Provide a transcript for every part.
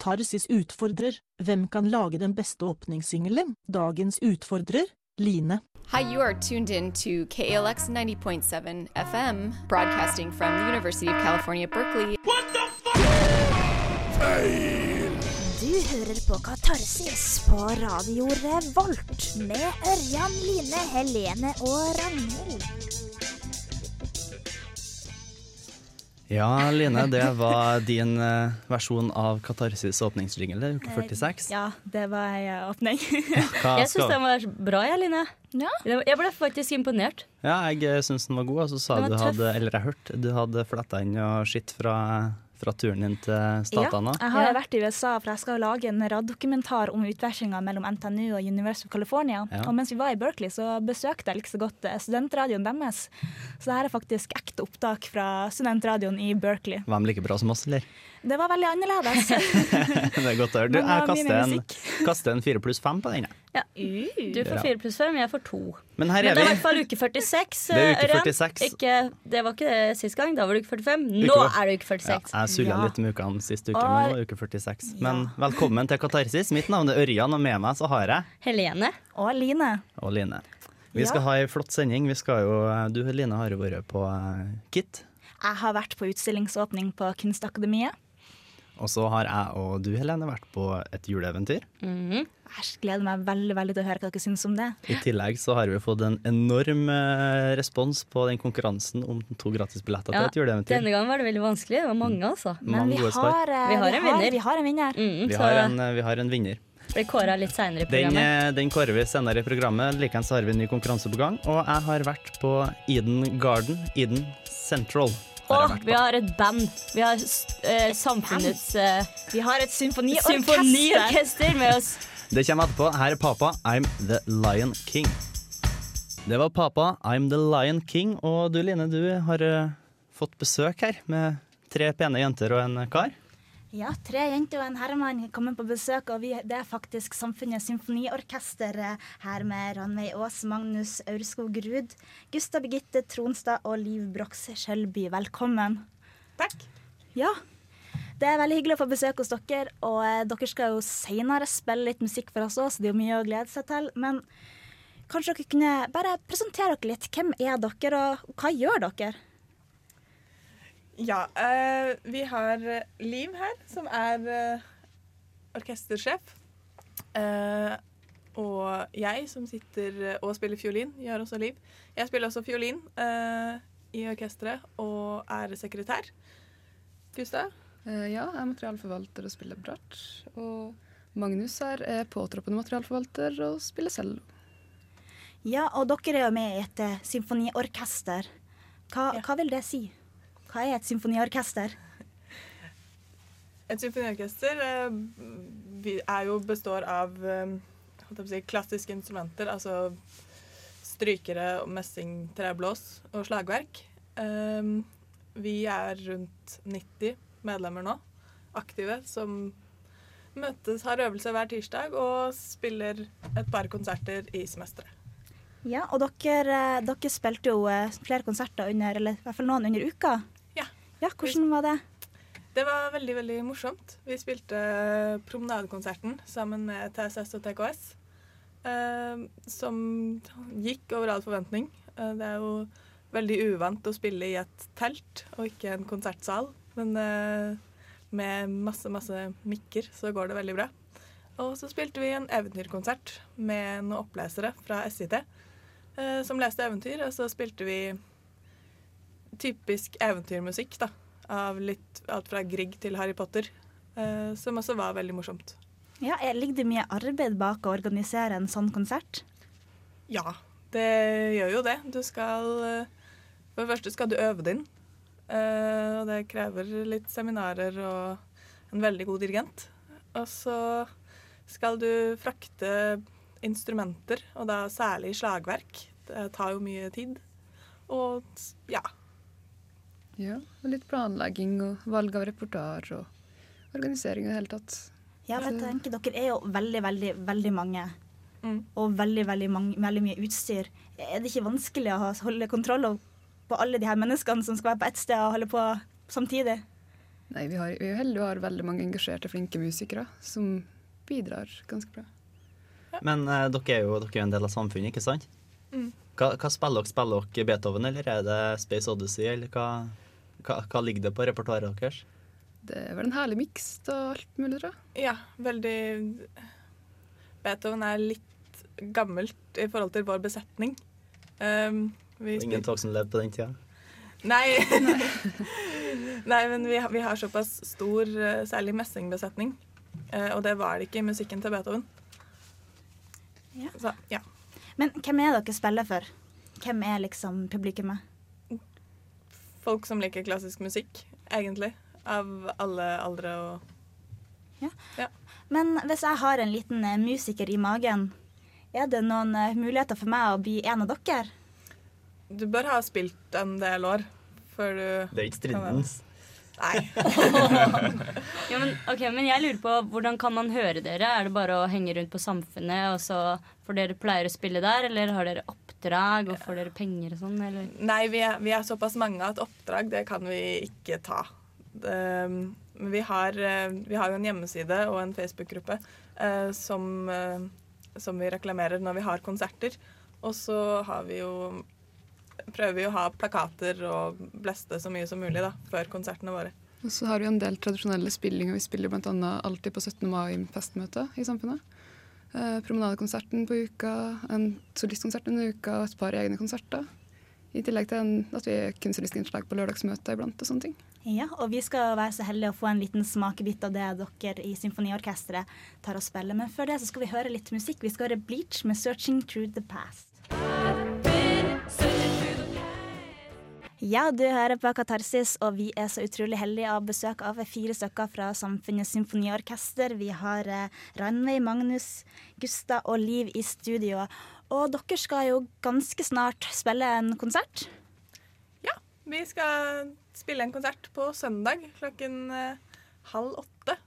Katarsis utfordrer. Hvem kan lage den beste åpningssingelen? Dagens utfordrer, Line. Hi, you are tuned in to KLX 90.7 FM, broadcasting from the University of California, Berkeley. What the fuck? Feil! Du hører på Katarsis på Radio Revolt med Ørjan, Line, Helene og Ragnhild. Ja, Line, det var din eh, versjon av Katarsis åpningsjingle, uke 46. Ja, det var ei åpning. Hva Jeg syns den var bra, jeg, Line. Ja. Jeg ble faktisk imponert. Ja, jeg syns den var god, og så sa du hadde, eller jeg hørte, du hadde fletta inn og skitt fra, fra turen din til statene. Jeg har Ja. vært i USA, for jeg skal lage en raddokumentar om utvekslinga mellom NTNU og University of California. Ja. Og mens vi var i Berkeley, så besøkte jeg like så godt eh, studentradioen deres. Så det her er faktisk ekte opptak fra studentradioen i Berkeley. Var de like bra som oss, eller? Det var veldig annerledes. det er godt å høre. Du, jeg kaster en, kaster en fire pluss fem på den. Ja. Du får Bra. fire pluss fem, jeg får to. Men her Men det er i hvert fall uke 46. Det uke Ørjan. 46. Ikke, det var ikke det sist gang. Da var det uke 45. Nå Uke- er det uke Ja, 46. jeg sulla Ja. litt med ukene sist uke, Og- men nå er uke 46. Men velkommen til Katarsis. Mitt navn er Ørjan, og med meg så har jeg Helene. og Line. og Line. Vi Ja. skal ha ei flott sending. Vi skal jo, du Line har jo vært på eh, KIT. Jeg har vært på utstillingsåpning på Kunstakademiet. Og så har jeg og du Helene vært på et juleeventyr. Mm. Jeg gleder meg veldig veldig til å høre hva dere syns om det. I tillegg så har vi fått en enorm eh, respons på den konkurransen om to gratisbilletter Ja, til et juleeventyr. Denne gangen var det veldig vanskelig. Det var mange, altså. Men Mange vi gode svar. har, eh, Vi har en vinner. Vi har en vinner. Mm, Vi har en, eh, vi har en vinner. blir kåra litt seinere i programmet. Den, den kårer vi senere i programmet. Likeens har vi en ny konkurranse på gang. Og jeg har vært på Eden Garden, Eden Central. Og vi har et band. Vi har eh, samfunnets eh, Vi har et symfoniorkester. symfoniorkester med oss. Det kommer etterpå. Her er Papa, I'm the Lion King. Det var Papa, I'm the Lion King. Og du Line, du har uh, fått besøk her med tre pene jenter og en kar. Ja, tre jenter og en herremann kommer på besøk, og vi, det er faktisk Samfunnets symfoniorkester eh, her med Ranveig Aas, Magnus Aurskog Ruud, Gustav Birgitte Tronstad og Liv Brox Skjelby. Velkommen. Takk. Ja, det er veldig hyggelig å få besøk hos dere, og eh, dere skal jo senere spille litt musikk for oss òg, så det er jo mye å glede seg til. Men kanskje dere kunne bare presentere dere litt. Hvem er dere, og hva gjør dere? Ja, eh, vi har Liv her, som er eh, orkestersjef. Eh, og jeg som sitter og spiller fiolin, gjør også Liv. Jeg spiller også fiolin eh, i orkesteret og er sekretær. Gustav? Eh, ja, jeg er materialforvalter og spiller bratsj. Og Magnus her er påtroppende materialforvalter og spiller cello. Ja, og dere er jo med i et eh, symfoniorkester. Hva, Ja. hva vil det si? Hva er et symfoniorkester? Et symfoniorkester eh, er jo består av eh, si, klassiske instrumenter, altså strykere, messing, treblås og slagverk. Eh, vi er rundt 90 medlemmer nå, aktive, som møtes, har øvelse hver tirsdag og spiller et par konserter i semesteret. Ja, og dere, dere spilte jo flere konserter under, eller i hvert fall noen under uka. Ja. Hvordan var det? Det var veldig veldig morsomt. Vi spilte Promenadekonserten sammen med TSS og TKS. eh, som gikk over all forventning. Eh, det er jo veldig uvant å spille i et telt og ikke en konsertsal. Men eh, med masse, masse mikker så går det veldig bra. Og så spilte vi en eventyrkonsert med noen opplesere fra SIT eh, som leste eventyr. Og så spilte vi typisk eventyrmusikk, da. Av litt alt fra Grieg til Harry Potter. eh, som også var veldig morsomt. Ja, Ligger det mye arbeid bak å organisere en sånn konsert? Ja, det gjør jo det. Du skal eh, For det første skal du øve det inn. eh, og det krever litt seminarer og en veldig god dirigent. Og så skal du frakte instrumenter, og da særlig slagverk. Det tar jo mye tid. Og ja. Ja, og litt planlegging og valg av repertoar og organisering i det hele tatt. Ja, for jeg tenker Dere er jo veldig, veldig, veldig mange. Mm. Og veldig, veldig, mange, veldig mye utstyr. Er det ikke vanskelig å holde kontroll på alle de her menneskene som skal være på ett sted og holde på samtidig? Nei, vi, har, vi er heldige og har veldig mange engasjerte, flinke musikere som bidrar ganske bra. Men eh, dere er jo dere er en del av samfunnet, ikke sant? Mm. Hva, hva spiller dere? Spiller dere Beethoven, eller er det Space Odyssey, eller hva, hva, hva ligger det på repertoaret deres? Det er vel en herlig miks av alt mulig, tror jeg. Ja, veldig Beethoven er litt gammelt i forhold til vår besetning. Um, vi Ingen tog som levde på den tida? Nei. Nei, men vi, har- vi har såpass stor, eh, særlig messingbesetning. Eh, og det var det ikke i musikken til Beethoven. Ja. Så, ja. Men hvem er dere spiller for? Hvem er liksom publikummet? Folk som liker klassisk musikk, egentlig. Av alle aldre og Men hvis jeg har en liten eh, musiker i magen, er det noen eh, muligheter for meg å bli en av dere? Du bør ha spilt en del år før du Det er ikke stridens. Nei. Ja, men, ok, men jeg lurer på, hvordan kan man høre dere? Er det bare å henge rundt på Samfunnet, og så får dere pleier å spille der? Eller har dere oppdrag, og får dere penger og sånn? Eller? Nei, vi er, vi er såpass mange at oppdrag, det kan vi ikke ta. Det, men vi har, eh, vi har jo en hjemmeside og en Facebook-gruppe eh, som, eh, som vi reklamerer når vi har konserter. Og så har vi jo prøver vi å ha plakater og bleste så mye som mulig da, før konsertene våre. Og så har vi en del tradisjonelle spillinger. Vi spiller bl.a. alltid på 17. mai-festmøte i Samfunnet. Eh, promenadekonserten på uka, en solistkonsert under uka og et par egne konserter. I tillegg til en, at vi er kunstneriske på lørdagsmøter iblant og sånne ting. Ja, og vi skal være så heldige å få en liten smakebit av det dere i symfoniorkesteret tar og spiller. Men før det så skal vi høre litt musikk. Vi skal høre Bleach med 'Searching Through the Past'. Ja, du hører på Katarsis, og vi er så utrolig heldige av besøk av fire stykker fra Samfunnets symfoniorkester. Vi har eh, Ranveig, Magnus, Gusta og Liv i studio. Og dere skal jo ganske snart spille en konsert. Ja, vi skal spille en konsert på søndag klokken eh, halv åtte.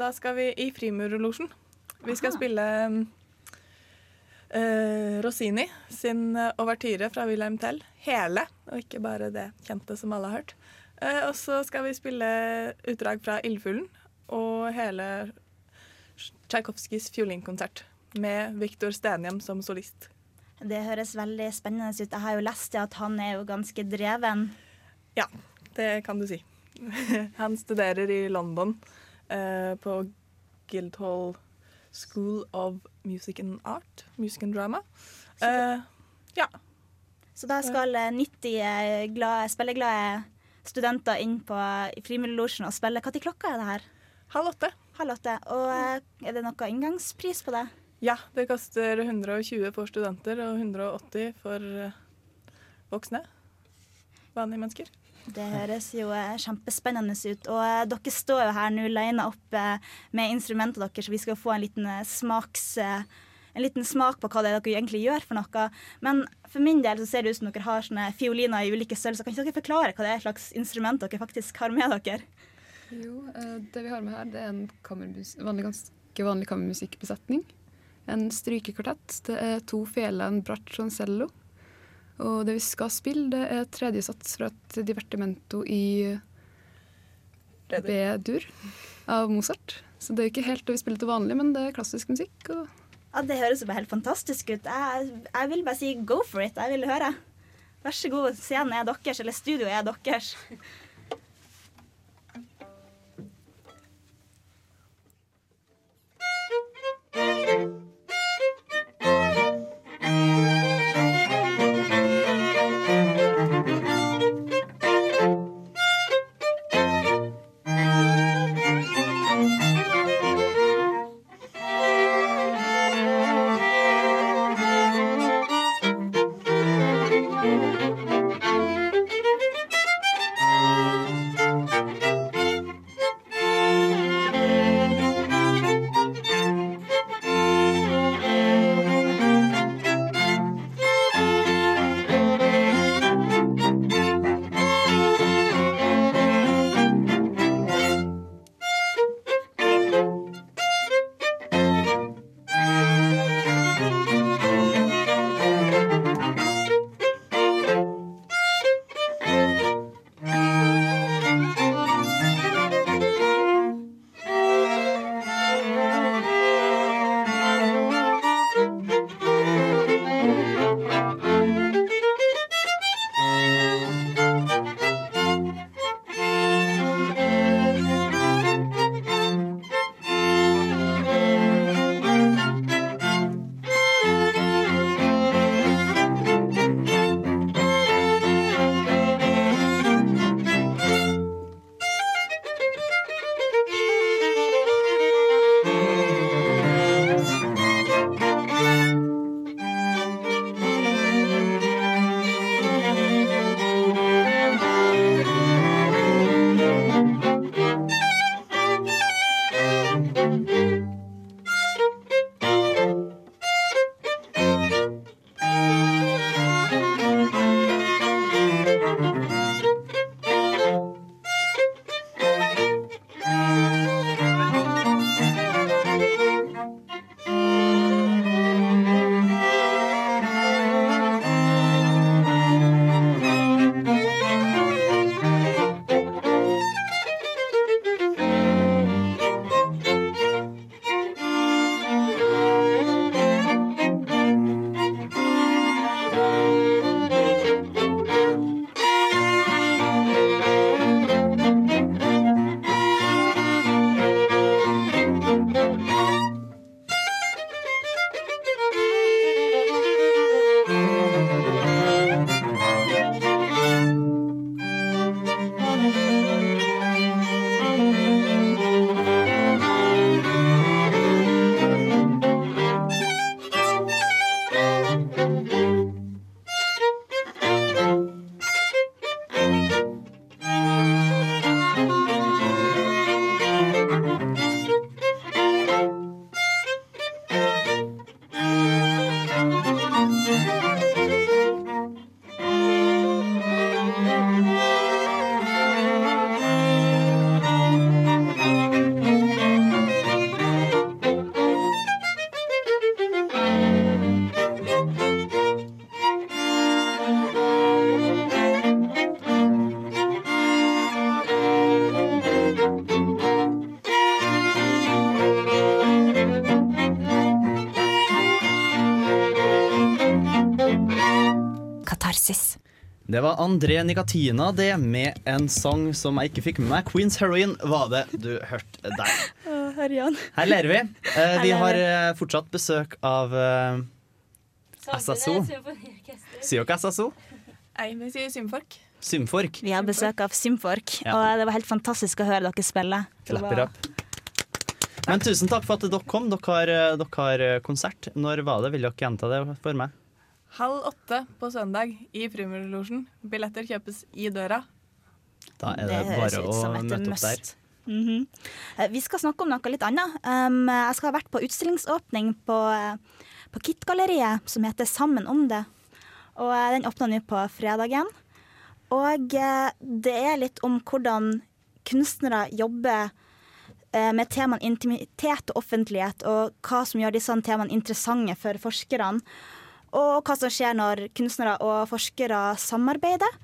Da skal vi i Frimurlosjen. Vi skal Aha. spille eh, Rossini sin eh, fra Wilhelm Tell. Hele, og ikke bare det kjente som alle har hørt. Uh, og så skal vi spille utdrag fra Ildfuglen og hele Tsjajkovskijs fiolinkonsert med Viktor Stenhjem som solist. Det høres veldig spennende ut. Jeg har jo lest at han er jo ganske dreven. Ja, det kan du si. Han studerer i London uh, på Guildhall School of Music and Art. Music and Drama. Uh, ja. Så da skal eh, 90 eh, glade, spilleglade studenter inn på Frimurlosjen og spille. Når klokka er det her? Halv åtte. Halv åtte. Og eh, er det noe inngangspris på det? Ja, det koster 120 for studenter og 180 for eh, voksne. Vanlige mennesker. Det høres jo eh, kjempespennende ut. Og eh, dere står jo her nå lina opp eh, med instrumentet deres, så vi skal få en liten smaks... en liten smak på hva det er dere egentlig gjør for noe. Men for min del så ser det ut som dere har sånne fioliner i ulike størrelser. Kan ikke dere forklare hva det er slags instrument dere faktisk har med dere? Jo, det vi har med her, det er en vanlig, ganske vanlig kammermusikkbesetning. En strykekvartett. Det er to fele, en bratsj og en cello. Og det vi skal spille, det er tredje sats fra et divertimento i B-dur av Mozart. Så det er ikke helt det vi spiller til vanlig, men det er klassisk musikk. Ja, Det høres jo bare helt fantastisk ut. Jeg, jeg vil bare si go for it. Jeg vil høre. Vær så god, scenen er deres, eller studioet er deres. Det var André Nicatina, det, med en sang som jeg ikke fikk med meg. 'Queens Heroin' var det du hørte der. Ørjan. Her ler vi. Eh, vi har eh, fortsatt besøk av eh, SSO. Sier dere SSO? Nei, vi sier Symfork. Symfork. Vi har besøk av Symfork, Ja. og det var helt fantastisk å høre dere spille. Klapper up. Men tusen takk for at dere kom. Dere har, eh, dere har eh, konsert. Når var det? Vil dere gjenta det for meg? Halv åtte på søndag i Frimurlosjen. Billetter kjøpes i døra. Da er det, Det bare å møte opp der. Mm -hmm. Vi skal snakke om noe litt annet. Um, jeg skal ha vært på utstillingsåpning på, eh, på KIT-galleriet, som heter Sammen om det. Og eh, Den åpna nå på fredagen. Og det er litt om hvordan kunstnere jobber med temaene intimitet og offentlighet, og hva som gjør disse temaene interessante for forskerne. Og hva som skjer når kunstnere og forskere samarbeider.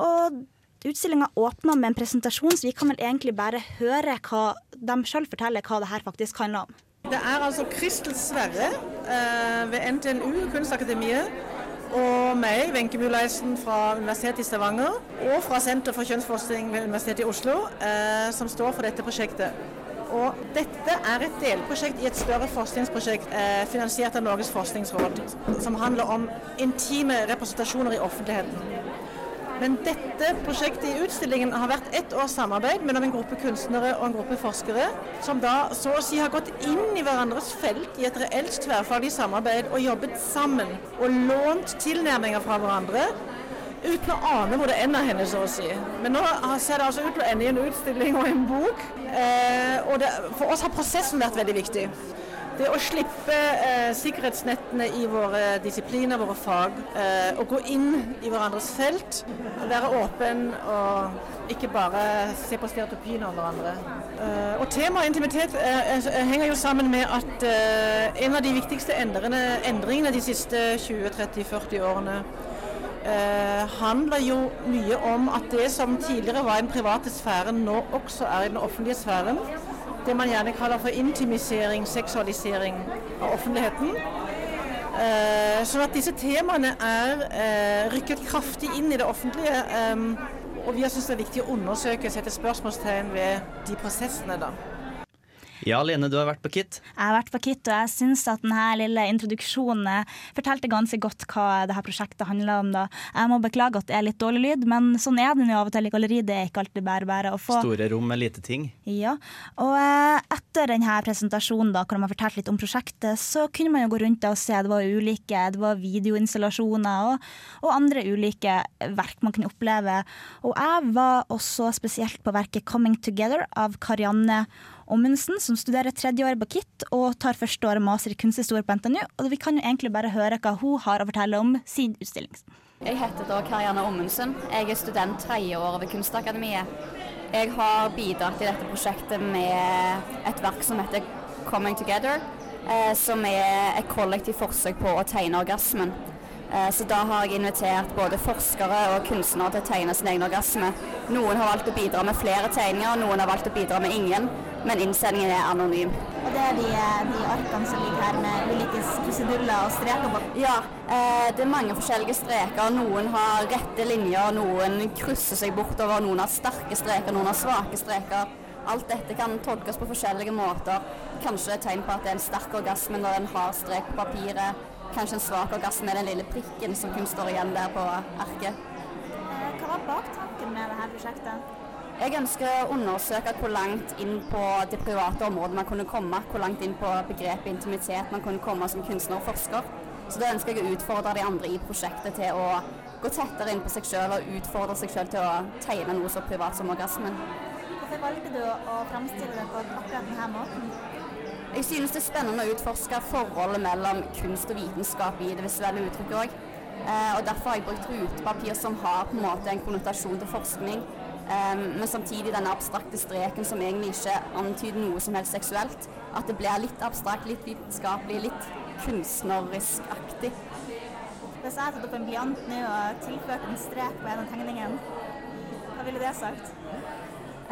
Og Utstillinga åpna med en presentasjon, så vi kan vel egentlig bare høre hva de sjøl forteller hva det her faktisk handler om. Det er altså Kristel Sverre eh, ved NTNU, Kunstakademiet, og meg, Wenche Muleisen, fra Universitetet i Stavanger, og fra Senter for kjønnsforskning ved Universitetet i Oslo, eh, som står for dette prosjektet. Og dette er et delprosjekt i et større forskningsprosjekt eh, finansiert av Norges forskningsråd, som handler om intime representasjoner i offentligheten. Men dette prosjektet i utstillingen har vært ett års samarbeid mellom en gruppe kunstnere og en gruppe forskere, som da så å si har gått inn i hverandres felt i et reelt tverrfaglig samarbeid og jobbet sammen og lånt tilnærminger fra hverandre. Uten å ane hvor det ender henne, så å si. Men nå ser det altså ut til å ende i en utstilling og en bok. Eh, og det, for oss har prosessen vært veldig viktig. Det å slippe eh, sikkerhetsnettene i våre disipliner, våre fag, eh, og gå inn i hverandres felt, være åpen og ikke bare se på stereotypien av hverandre. Eh, og temaet intimitet eh, eh, henger jo sammen med at en av de viktigste endringene de siste 20-30-40 årene eh, handler jo mye om at det som tidligere var i den private sfæren, nå også er i den offentlige sfæren. Det man gjerne kaller for intimisering, seksualisering av offentligheten. Eh, sånn at disse temaene er eh, rykket kraftig inn i det offentlige. Eh, og vi har syntes det er viktig å undersøke, og sette spørsmålstegn ved de prosessene. da. Ja, Lene, du har vært på KIT. Jeg har vært på KIT, og jeg syns at denne lille introduksjonen eh, fortalte ganske godt hva dette prosjektet handler om. da. Jeg må beklage at det er litt dårlig lyd, men sånn er det jo av og til i galleri. Det er ikke alltid bare bare å få. Store rom med lite ting. Ja, og eh, etter denne presentasjonen da, hvor de har fortalt litt om prosjektet, så kunne man jo gå rundt og se det var ulike, det var videoinstallasjoner og, og andre ulike verk man kunne oppleve. Og jeg var også spesielt på verket 'Coming Together' av Karianne Ommundsen, som studerer tredje år på KIT og tar første året master i kunsthistorie på NTNU. Og vi kan jo egentlig bare høre hva hun har å fortelle om sin utstilling. Jeg heter da Karianne Ommundsen. Jeg er student tredje år ved Kunstakademiet. Jeg har bidratt i dette prosjektet med et verk som heter 'Coming Together', eh, som er et kollektivt forsøk på å tegne orgasmen. Eh, Så da har jeg invitert både forskere og kunstnere til å tegne sin egen orgasme. Noen har valgt å bidra med flere tegninger, noen har valgt å bidra med ingen, men innsendingen er anonym. Og det er de, de arkene som ligger her med ulike kruseduller og streker på. Ja, eh, det er mange forskjellige streker. Noen har rette linjer, noen krysser seg bortover, noen har sterke streker, noen har svake streker. Alt dette kan tolkes på forskjellige måter. Kanskje et tegn på at det er en sterk orgasme når en har strek på papiret. Kanskje en svak orgasme den lille prikken som kun står igjen der på arket. Hva var baktanken med dette prosjektet? Jeg ønsker å undersøke hvor langt inn på det private området man kunne komme. Hvor langt inn på begrepet intimitet man kunne komme som kunstner og forsker. Så da ønsker jeg å utfordre de andre i prosjektet til å gå tettere inn på seg sjøl og utfordre seg sjøl til å tegne noe så privat som orgasmen. Hvorfor valgte du å framstille det på akkurat denne måten? Jeg synes det er spennende å utforske forholdet mellom kunst og vitenskap i det visuelle uttrykket òg. Eh, og derfor har jeg brukt rutepapir som har på en måte en konnotasjon til forskning, eh, men samtidig denne abstrakte streken som egentlig ikke antyder noe som helst seksuelt. At det blir litt abstrakt, litt vitenskapelig, litt kunstnerisk-aktig. Hvis jeg hadde tatt opp en blyant nå og tilført en strek på en av tegningene, hva ville det sagt?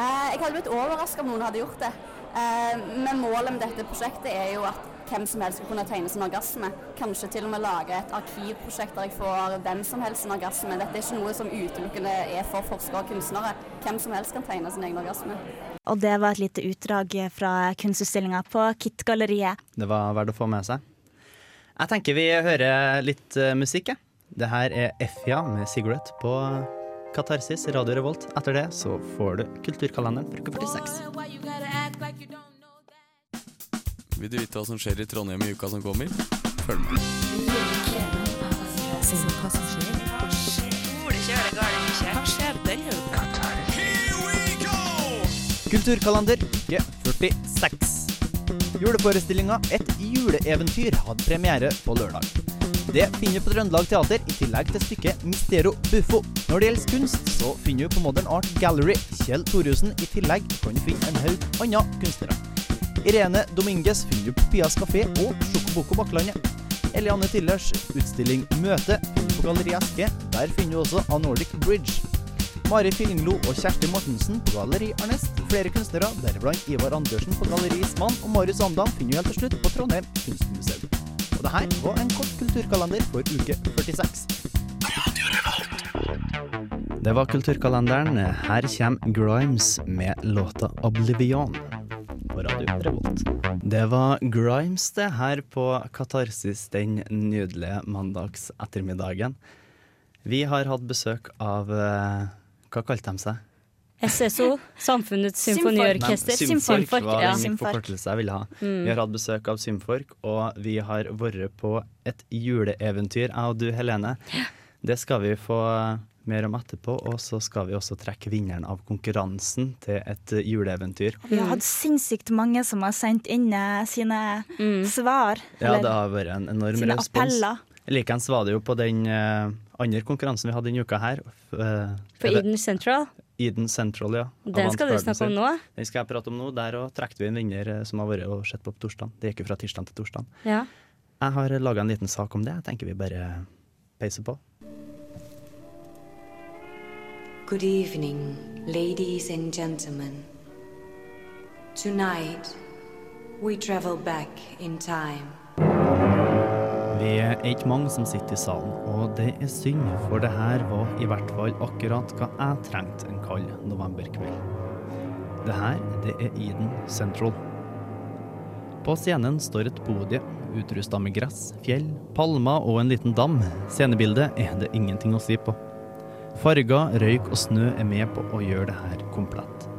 Eh, jeg hadde blitt overraska om noen hadde gjort det. Eh, men målet med dette prosjektet er jo at hvem som helst skal kunne tegne sin orgasme. Kanskje til og med lage et arkivprosjekt der jeg får hvem som helst sin orgasme. Dette er ikke noe som utelukkende er for forskere og kunstnere. Hvem som helst kan tegne sin egen orgasme. Og det var et lite utdrag fra kunstutstillinga på Kit-galleriet. Det var verdt å få med seg. Jeg tenker vi hører litt uh, musikk, jeg. Det her er Effia med 'Cigarette' på Katarsis Radio Revolt. Etter det så får du Kulturkalenderen for uke 46. Vil du vite hva som skjer i Trondheim i uka som kommer? Følg med. Kulturkalender uke 46. Juleforestillinga Et juleeventyr hadde premiere på lørdag. Det finner du på Trøndelag Teater, i tillegg til stykket Mistero Buffo. Når det gjelder kunst, så finner du på Modern Art Gallery Kjell Thorhusen. I tillegg kan du finne en haug andre kunstnere. Irene Dominguez finner du på Pias kafé og Sjokoboko Bakklandet. Eliane Tillers utstilling Møte på Galleri Eske. Der finner du også A Nordic Bridge. Mari Fillinglo og Kjersti Mortensen på Galleri Arnest. Flere kunstnere, deriblant Ivar Andersen på Galleri Ismann og Marius Amdam, finner du helt til slutt på Trondheim kunstmuseum. Og det her var en kort kulturkalender for uke 46. Det var kulturkalenderen. Her kommer Grimes med låta 'Oblivion' på Radio Revolt. Det var Grimes, det, her på Katarsis den nydelige mandagsettermiddagen. Vi har hatt besøk av eh, Hva kalte de seg? SSO, Samfunnets symfoniorkester. Nei, Symfork var ja. en forkortelse jeg ville ha. Mm. Vi har hatt besøk av Symfork, og vi har vært på et juleeventyr, jeg og du Helene. Det skal vi få mer om etterpå, og så skal vi også trekke vinneren av konkurransen til et juleeventyr. Vi har hatt sinnssykt mange som har sendt inn sine sine svar. Ja, det har vært en enorm sine respons. appeller. Likeens var det jo på den eh, andre konkurransen vi hadde denne uka her. eh, På Eden Central. Eden Central, ja. Den skal du snakke om nå. Den skal jeg prate om nå. Der og trekte vi en vinner eh, som har vært og sett på på torsdag. Det gikk jo fra tirsdag til torsdag. Ja. Jeg har laga en liten sak om det. Jeg tenker vi bare peiser på. Good evening, ladies and gentlemen. Tonight, we travel back in time. Vi er ikke mange som sitter i salen, og det er synd, for det her var i hvert fall akkurat hva jeg trengte en kald novemberkveld. Det her, det er Eden Central. På scenen står et podie, utrusta med gress, fjell, palmer og en liten dam. Scenebildet er det ingenting å si på. Farger, røyk og snø er med på å gjøre det her komplett.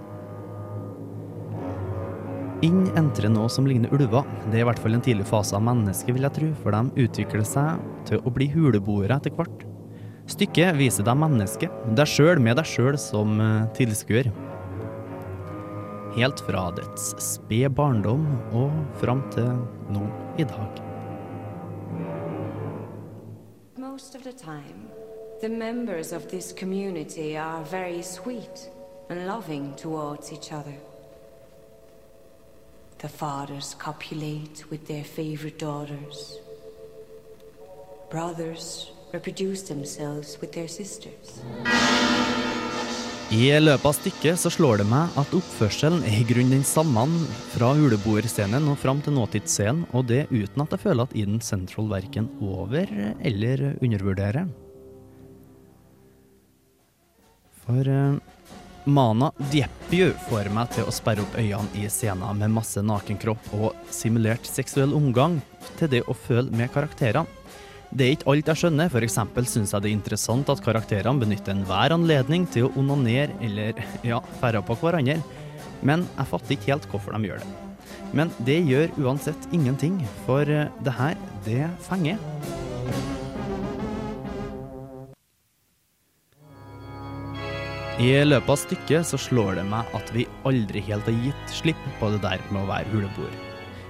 Inn entrer noe som ligner ulver. Det er i hvert fall en tidlig fase av mennesket, vil jeg tro, for de utvikler seg til å bli huleboere etter hvert. Stykket viser deg mennesket, deg sjøl med deg sjøl som eh, tilskuer. Helt fra dets spede barndom og fram til nå i dag. Most of the time, the members of this community are very sweet and loving towards each other. The fathers copulate with their favorite daughters. Brothers reproduce themselves with their sisters. I løpet av stykket så slår det meg at oppførselen er i grunnen den samme fra huleboerscenen og fram til nåtidsscenen, og det uten at jeg føler at Eden Central verken over eller undervurderer. For eh, Mana Diepju får meg til å sperre opp øynene i scener med masse nakenkropp og simulert seksuell omgang til det å føle med karakterene. Det er ikke alt jeg skjønner, f.eks. syns jeg det er interessant at karakterene benytter enhver anledning til å onanere eller ja, færre på hverandre, men jeg fatter ikke helt hvorfor de gjør det. Men det gjør uansett ingenting, for eh, det her, det fenger. I løpet av stykket så slår det meg at vi aldri helt har gitt slipp på det der med å være huleboer.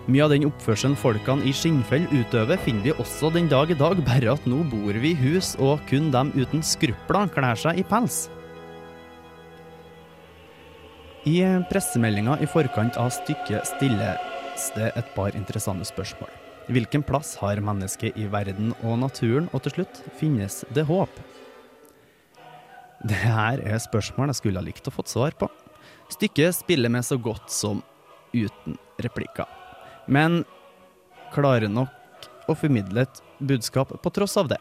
Mye av den oppførselen folkene i Skinnfell utøver, finner vi også den dag i dag, bare at nå bor vi i hus, og kun dem uten skrupler kler seg i pels. I pressemeldinga i forkant av stykket stilles det et par interessante spørsmål. Hvilken plass har mennesket i verden og naturen, og til slutt, finnes det håp? Det her er spørsmål jeg skulle ha likt å fått svar på. Stykket spiller med så godt som uten replikker. Men klarer nok å formidle et budskap på tross av det.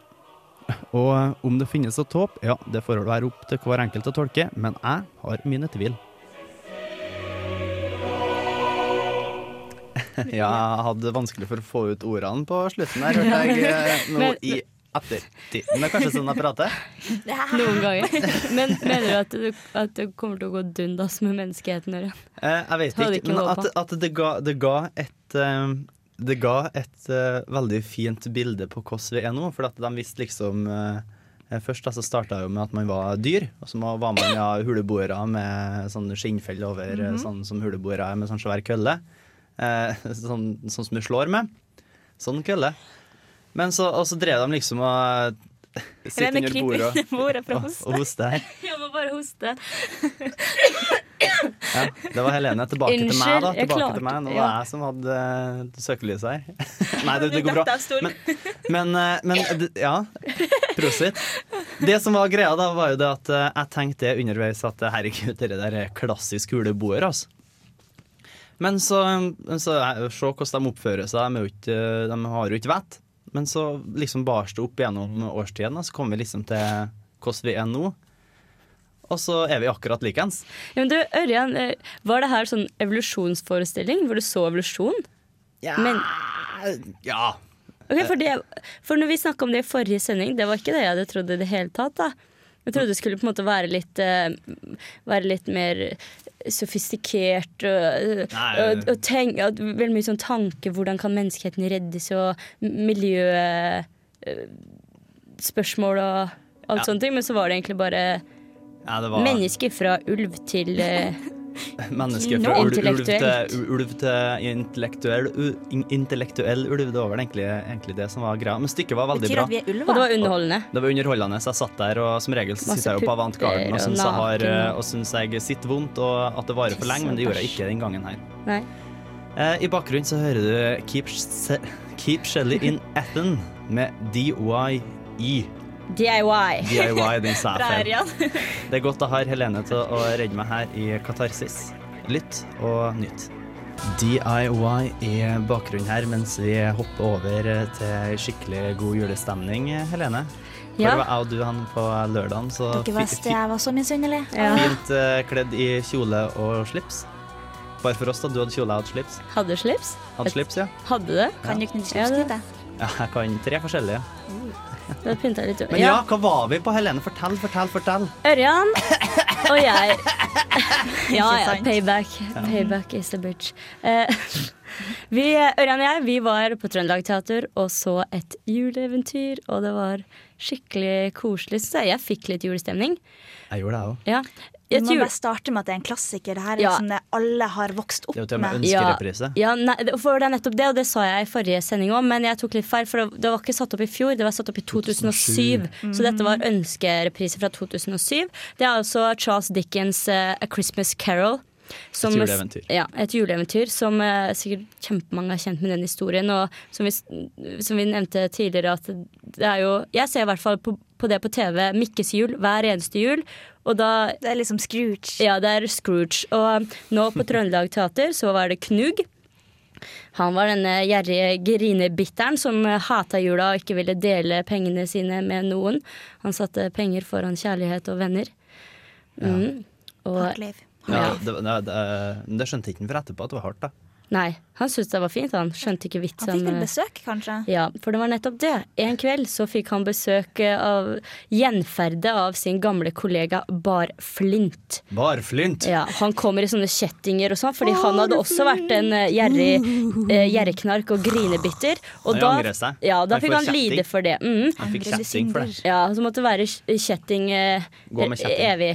Og om det finnes et håp, ja, det får være opp til hver enkelt å tolke, men jeg har mine tvil. Ja, jeg hadde vanskelig for å få ut ordene på slutten der, hørte jeg noe nå Men- i ettertid. Men det er kanskje sånn jeg prater? Noen ganger. Men mener du at, du at det kommer til å gå dundas med menneskeheten? Ørjan? Eh, jeg vet ikke, ikke men at, at det, ga, det ga et eh, Det ga et uh, veldig fint bilde på hvordan vi er nå. For at de visste liksom uh, Først da, så starta jo med at man var dyr, og så var man ja, huleboere med sånn skinnfell over, mm -hmm. sånn som huleboere er med sånn svær kølle. Eh, sånn, sånn som du slår med. Sånn kølle. Men så, og så drev de liksom og sitte under bordet bordet for å hoste. og hoste her. Jeg må bare hoste. Ja, det var Helene. Tilbake til meg, da. Tilbake til meg. Nå var det jeg som hadde uh, søkelyset her. Nei, det, det går bra. Men, men, eh, men ja, prosit. Det som var greia, da, var jo det at eh, jeg tenkte underveis at eh, herregud, det der er klassisk huleboer, altså. Men så, så eh, se hvordan de oppfører seg. De har jo ikke vett. Men så liksom bars det opp gjennom årstiden, og så kommer vi liksom til hvordan vi er nå. Og så er vi akkurat likeens. Ja, men du, Ørjan, eh, var det her sånn evolusjonsforestilling hvor du så evolusjon? Ja. Men, Ja. Okay, for, det, for når vi snakka om det i forrige sending, det var ikke det jeg hadde trodd i det hele tatt. da. Jeg trodde det skulle på en måte være litt, eh, være litt mer sofistikert og, og, og tenk, at veldig mye sånn tanke hvordan kan menneskeheten reddes og miljøspørsmål og alt Ja. sånne ting. Men så var det egentlig bare Ja, det var mennesker fra ulv til eh, mennesker fra ulv, ulv, til, ulv til intellektuell, u, intellektuell ulv. Det var vel egentlig, egentlig det som var greia. Men stykket var veldig bra. Og det var underholdende. Det var underholdende. Så jeg satt der, og som regel så sitter jeg jo på avantgarden og syns jeg, har, og syns jeg sitter vondt, og at det varer for lenge, men det gjorde jeg ikke den gangen her. Nei. Eh, I bakgrunnen så hører du Keep, Keep Shelly in Athen med DYE. DIY. DIY, din. Ørjan. Det er godt å ha Helene til å redde meg her i Katarsis. Lytt og nytt. DIY i bakgrunnen her mens vi hopper over til skikkelig god julestemning, Helene. Ja. Ja. var jeg og du han på lørdagen? Så Dere visste jeg var så misunnelig. Fint uh, kledd i kjole og slips. Bare for oss, da. Du hadde kjole, jeg hadde slips. Hadde slips? Hadde slips, ja. Hadde det? Kan du knytte slipsknyte? ja. Jeg kan tre forskjellige. Det pynta litt. Men ja, hva var vi på, Helene? Fortell, fortell, fortell. Ørjan og jeg Ja, ja, payback. Payback is a bitch. Eh, vi, Ørjan og jeg vi var på Trøndelag Teater og så et juleeventyr, og det var skikkelig koselig. Så jeg fikk litt julestemning. Jeg gjorde det, òg. Ja. Vi Et må bare starte med at det er en klassiker. Det her er Ja. liksom det alle har vokst opp Det med ønskereprise. Ja, nei, det- for det er nettopp det, og det sa jeg i forrige sending òg, men jeg tok litt feil. For det var ikke satt opp i fjor, det var satt opp i 2007. Så dette var ønskereprise fra 2007. Det er altså Charles Dickens' uh, A Christmas Carol. Som, Et juleeventyr. Ja, et juleeventyr som uh, sikkert kjempemange har kjent med den historien. Og som vi, som vi nevnte tidligere, at det er jo Jeg ser i hvert fall på, på det på TV Mikkes jul hver eneste jul. Og da Det er liksom Scrooge. Ja, det er Scrooge. Og nå på Trøndelag Teater så var det Knug. Han var denne gjerrige grinebitteren som eh, hata jula og ikke ville dele pengene sine med noen. Han satte penger foran kjærlighet og venner. Mm. Og, Hardt liv. Ja, det, det, det, det skjønte ikke han for etterpå at det var hardt, da. Nei, han syntes det var fint. Han skjønte ikke vitsen. Han fikk vel besøk, kanskje? Ja, for det var nettopp det. En kveld så fikk han besøk eh, av gjenferde av sin gamle kollega Bar Flint. Barflynt. Ja, Han kommer i sånne kjettinger og sånn, fordi han hadde også vært en eh, gjerrig eh, gjerrigknark og grinebitter. Og Han da, angrer seg. ja, da Han fikk han kjetting. lide for det. Mm. Han fikk kjetting for det. Ja, så måtte være kjetting eh, Gå med kjetting. evig.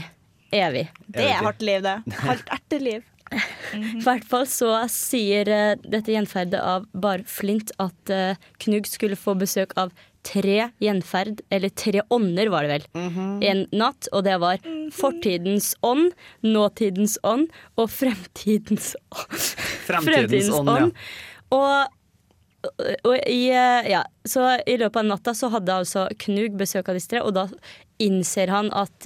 Evig. Det er hardt liv, det. Hardt erteliv. I hvert fall så sier uh, dette gjenferdet av bare Flint at uh, Knug skulle få besøk av tre gjenferd, eller tre ånder var det vel, en natt. Og det var fortidens ånd, nåtidens ånd og fremtidens ånd. Fremtidens ånd, ja. Og, og i, uh, ja, så i løpet av natta så hadde altså Knug besøk av disse tre, og da innser han at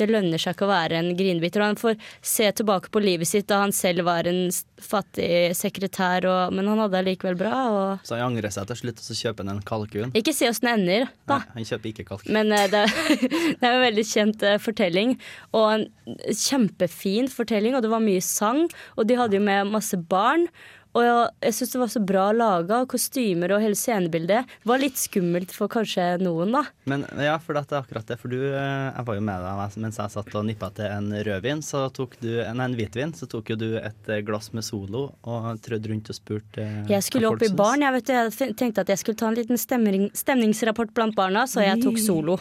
det lønner seg ikke å være en grinebiter. Og han får se tilbake på livet sitt da han selv var en fattig sekretær, og, men han hadde det likevel bra. Og Så han angrer seg til slutt, og så kjøper han en kalkun. ikke si åssen det ender, da. Nei, han kjøper ikke kalkun. Men uh, det, det er en veldig kjent uh, fortelling, og en kjempefin fortelling, og det var mye sang, og de hadde jo med masse barn. Og jeg, jeg syns det var så bra laga, kostymer og hele scenebildet. Det var litt skummelt for kanskje noen, da. Men ja, for det er akkurat det. For du, eh, jeg var jo med deg mens jeg satt og nippa til en rødvin, så tok du, nei, en hvitvin, så tok jo du et eh, glass med Solo og trødde rundt og spurte eh, Jeg skulle opp i baren, barn. Jeg, vet, du, jeg tenkte at jeg skulle ta en liten stemning, stemningsrapport blant barna, så jeg tok solo.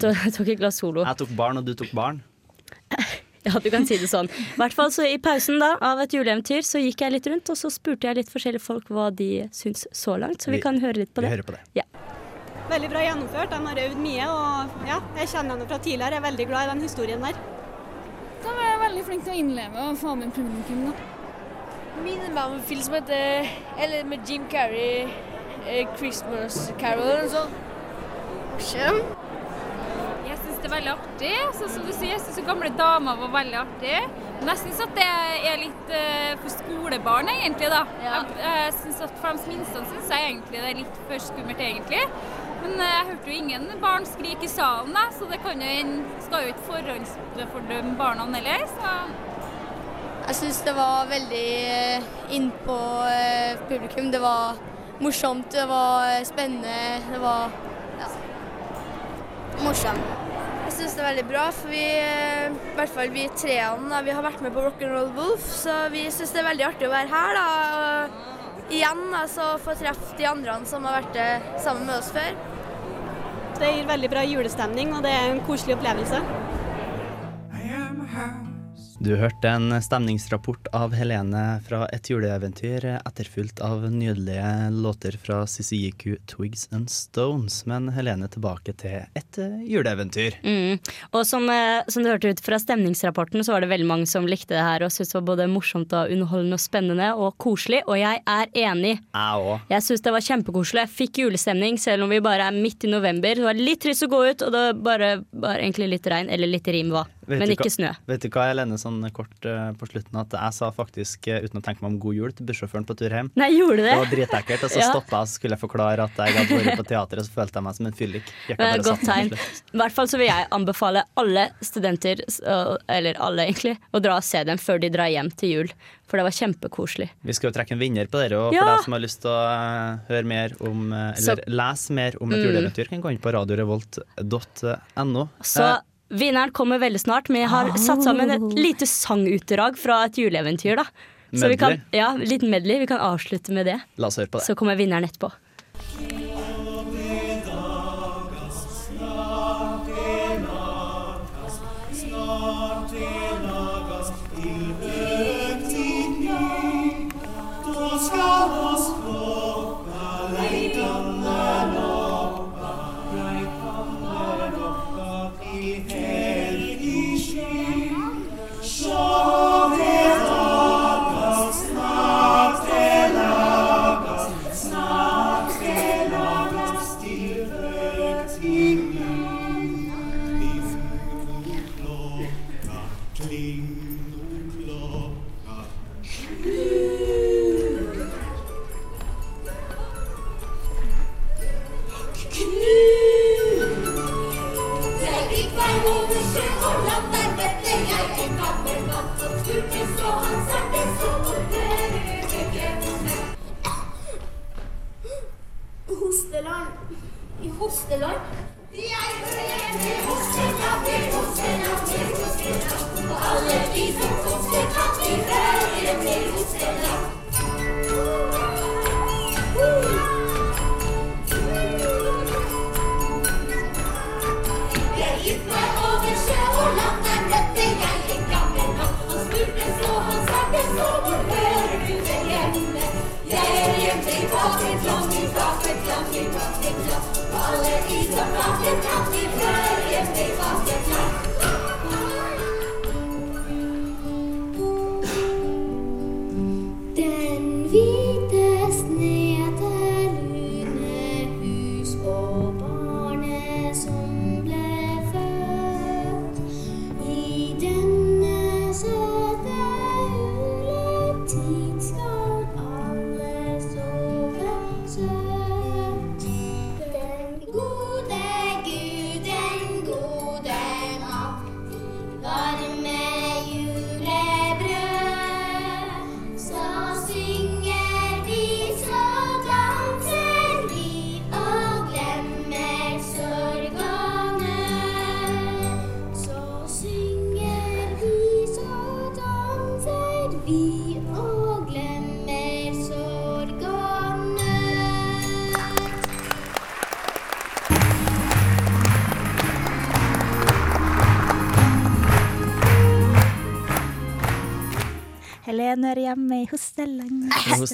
Jeg tok et glass solo. Jeg tok barn, og du tok barn. Ja, du kan si det sånn. I hvert fall så I pausen da, av et juleeventyr så gikk jeg litt rundt, og så spurte jeg litt forskjellige folk hva de syns så langt. Så vi, Vi- kan høre litt på vi det. hører på det. Ja. Veldig bra gjennomført. De har øvd mye, og ja, jeg kjenner henne fra tidligere. Jeg er veldig glad i den historien der. De er veldig flinke til å innleve og få med publikum. da. Minner meg om en film som heter Eller med Jim Carrey, eh, 'Christmas Carol' eller noe sånt. Syns det er veldig artig. Så, som du sier, jeg syns gamle damer var veldig artig. Men jeg syns at det er litt uh, for skolebarn, egentlig. da. Jeg, jeg synes at For de minste syns jeg egentlig det er litt for skummelt, egentlig. Men uh, jeg hørte jo ingen barn skrike i salen, da, så det kan jo, en- skal jo ikke forhåndsfordømme barna heller. Så Jeg syns det var veldig innpå eh, publikum. Det var morsomt, det var spennende, det var ja, morsomt. Det er veldig bra, for vi, eh, i hvert fall vi treene, vi har vært med på Rock'n'Roll Wolf, så vi syns det er veldig artig å være her. da, og Igjen da, så få treffe de andre som har vært eh, sammen med oss før. Det gir veldig bra julestemning, og det er en koselig opplevelse. Du hørte en stemningsrapport av Helene fra et juleeventyr, etterfulgt av nydelige låter fra CCIQ Twigs and Stones. Men Helene tilbake til et eh, juleeventyr. Mm. Og som, eh, som du hørte ut fra stemningsrapporten, så var det veldig mange som likte det her og syntes det var både morsomt og underholdende og spennende og koselig, og jeg er enig. Jeg òg. Jeg syns det var kjempekoselig. Jeg fikk julestemning selv om vi bare er midt i november. Det var litt trist å gå ut, og det var bare bare egentlig litt regn, eller litt rim var. Vet Men ikke hva- snø. Vet du hva, Helene, sånn kort uh, på slutten, at jeg sa faktisk, uh, uten å tenke meg om god jul, til bussjåføren på tur hjem. Nei, gjorde det? Det var dritekkelt, og så Ja. stoppa jeg så skulle jeg forklare at jeg hadde vært på teateret, og så følte jeg meg som en fyllik. Jeg godt tegn. I hvert fall så vil jeg anbefale alle studenter, eller alle egentlig, å dra og se dem før de drar hjem til jul. For det var kjempekoselig. Vi skal jo trekke en vinner på dere, og Ja! for deg som har lyst til å eh, høre mer om Eller Så- lese mer om et Mm. juleeventyr, kan gå inn på radiorevolt.no. Så vinneren kommer veldig snart, men jeg har satt sammen et lite sangutdrag fra et juleeventyr, da. Så vi kan, ja, litt medley. Vi kan avslutte med det. La oss høre på det. Så kommer vinneren etterpå.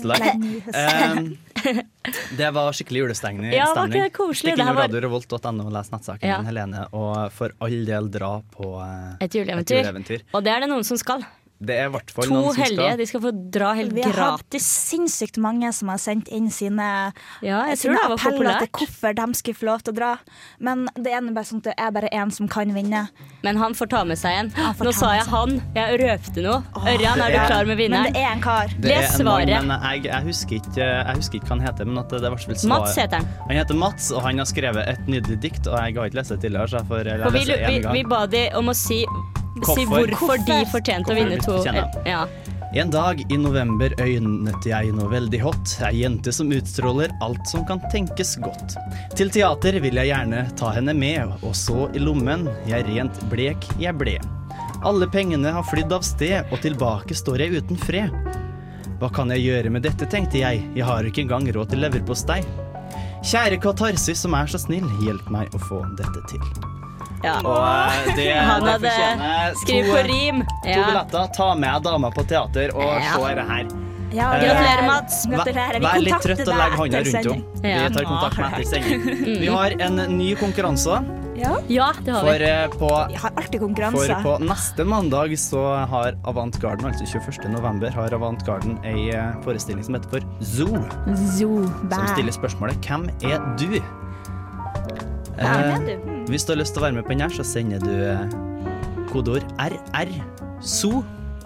I. Um, det var skikkelig julestemning. Ja, var ikke det koselig? Stikk innom var- radiorevolt.no og les nettsaken Ja. Helene, og for all del dra på uh. Et juleeventyr. Og det er det noen som skal. Det er i hvert fall To noen som heldige. skal. De skal få dra helt Vi har hatt gratis. sinnssykt mange som har sendt inn sine, Ja, jeg sine tror det var appeller populært. til hvorfor de skulle få lov til å dra. Men det er bare sånn at det er bare én som kan vinne. Men han får ta med seg en. Nå sa jeg han. Jeg røpte noe. Ørjan, er, er du er- klar med vinneren? Men det er en kar. Det Les er en mann, men jeg, jeg, husker ikke, jeg husker ikke hva han heter. Men at det, det var vel svar- Mats heter han. Han heter Mats, og han har skrevet et nydelig dikt. Og jeg har ikke lest det tidligere, så jeg får lese det vi, leser gang. vi ba de om å si, si Hvorfor? hvorfor de fortjente å vinne to. Ja. En dag i november øynet jeg noe veldig hot. Ei jente som utstråler alt som kan tenkes godt. Til teater vil jeg gjerne ta henne med, og så i lommen, jeg rent blek jeg ble. Alle pengene har flydd av sted, og tilbake står jeg uten fred. Hva kan jeg gjøre med dette, tenkte jeg, jeg har ikke engang råd til leverpostei. Kjære Katarsis som er så snill, hjelp meg å få dette til. Ja. Og eh, det, Han det fortjener skrevet to- på rim. To Ja. billetter. Ta med dama på teater og Ja. se det her. Ja, Eh, Gratulerer, Mats. Gratulerer. Vi Vær litt trøtt og legg hånda rundt henne. Vi tar kontakt med etter sending. Mm. Vi har en ny konkurranse. Ja. Ja, det har For, vi. eh, på, Vi har alltid for på neste mandag så har Avantgarden, altså 21. november, har Avantgarden ei forestilling som heter for Zoo. Zoo. Som stiller spørsmålet 'Hvem er du?' Hvem er Eh, du? Hvis du har lyst til å være med på den her, så sender du eh, kodeord RR SO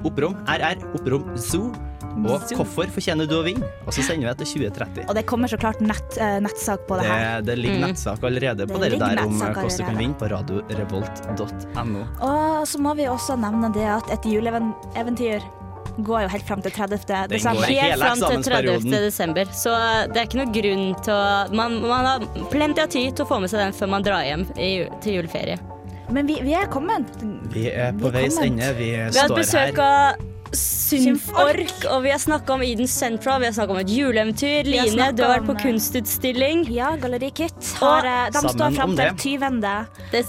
opprom RR opprom zoo. Og hvorfor fortjener du å vinne? Og så sender vi etter til 2030. Og det kommer så klart nett, eh, nettsak på det, Det, her. det ligger Mm. nettsak allerede på Det dere der om eh, hvordan du kan vinne på radiorevolt.no. Og så må vi også nevne det at et juleeventyr går jo helt fram til 30. desember. Helt fram til 30. desember. Så det er ikke noen grunn til å man, man har plenty av tid til å få med seg den før man drar hjem i, til juleferie. Men vi, vi er kommet. Vi er på Vi veis ende. Vi Vi har hatt besøk av Symfork, og vi har snakka om Eden Central, vi har snakka om et juleeventyr. Line, du har vært på eh, kunstutstilling. Ja, Galleri Kit. Har, eh, de står fram til 20.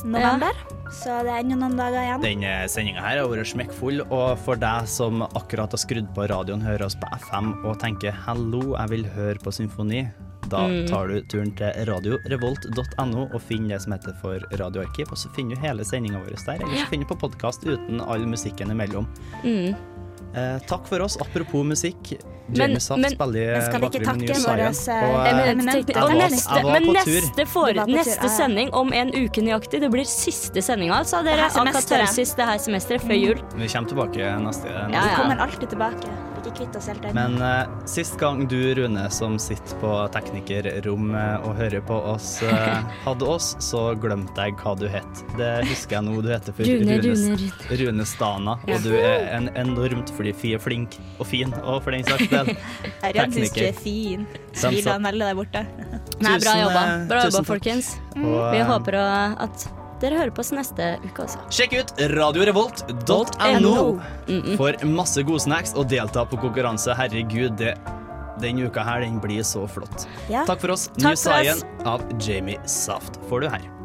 november, så det er ennå noen dager igjen. Denne sendinga her har vært smekkfull, og for deg som akkurat har skrudd på radioen, hører oss på FM og tenker 'hallo, jeg vil høre på symfoni', da Mm. tar du turen til radiorevolt.no og finner det som heter for radioarkiv, og så finner du hele sendinga vår der, eller så finner du på podkast uten all musikken imellom. Mm. Eh, takk for oss. Apropos musikk. Men- Jamie Saft spiller våres, eh, eh, neste, jeg var men neste, for, neste sending om en uke nøyaktig. Det blir siste sendinga altså, dere, Det her av semesteret. Katarsis det her semesteret før jul. Vi kommer tilbake neste, Ja, Vi kommer alltid tilbake. Ikke kvitt oss helt ennå. Men uh, sist gang du, Rune, som sitter på teknikerrommet og hører på oss, uh, hadde oss, så glemte jeg hva du het. Det husker jeg nå. Du heter for Rune, Rune, Rune Stana, Ja. og du er en enormt er flink og fin, og for den saks del Ørjan syns du tekniker. er fin. Smiler han veldig deg borte. Nei, bra jobba, eh, bra jobba folkens. folkens. Og, Vi håper at dere hører på oss neste uke også. Sjekk ut radiorevolt.no for masse godsnacks og delta på konkurranse. Herregud, det, den uka her den blir så flott. Ja. Takk for oss. Takk New Science av Jamie Saft får du her.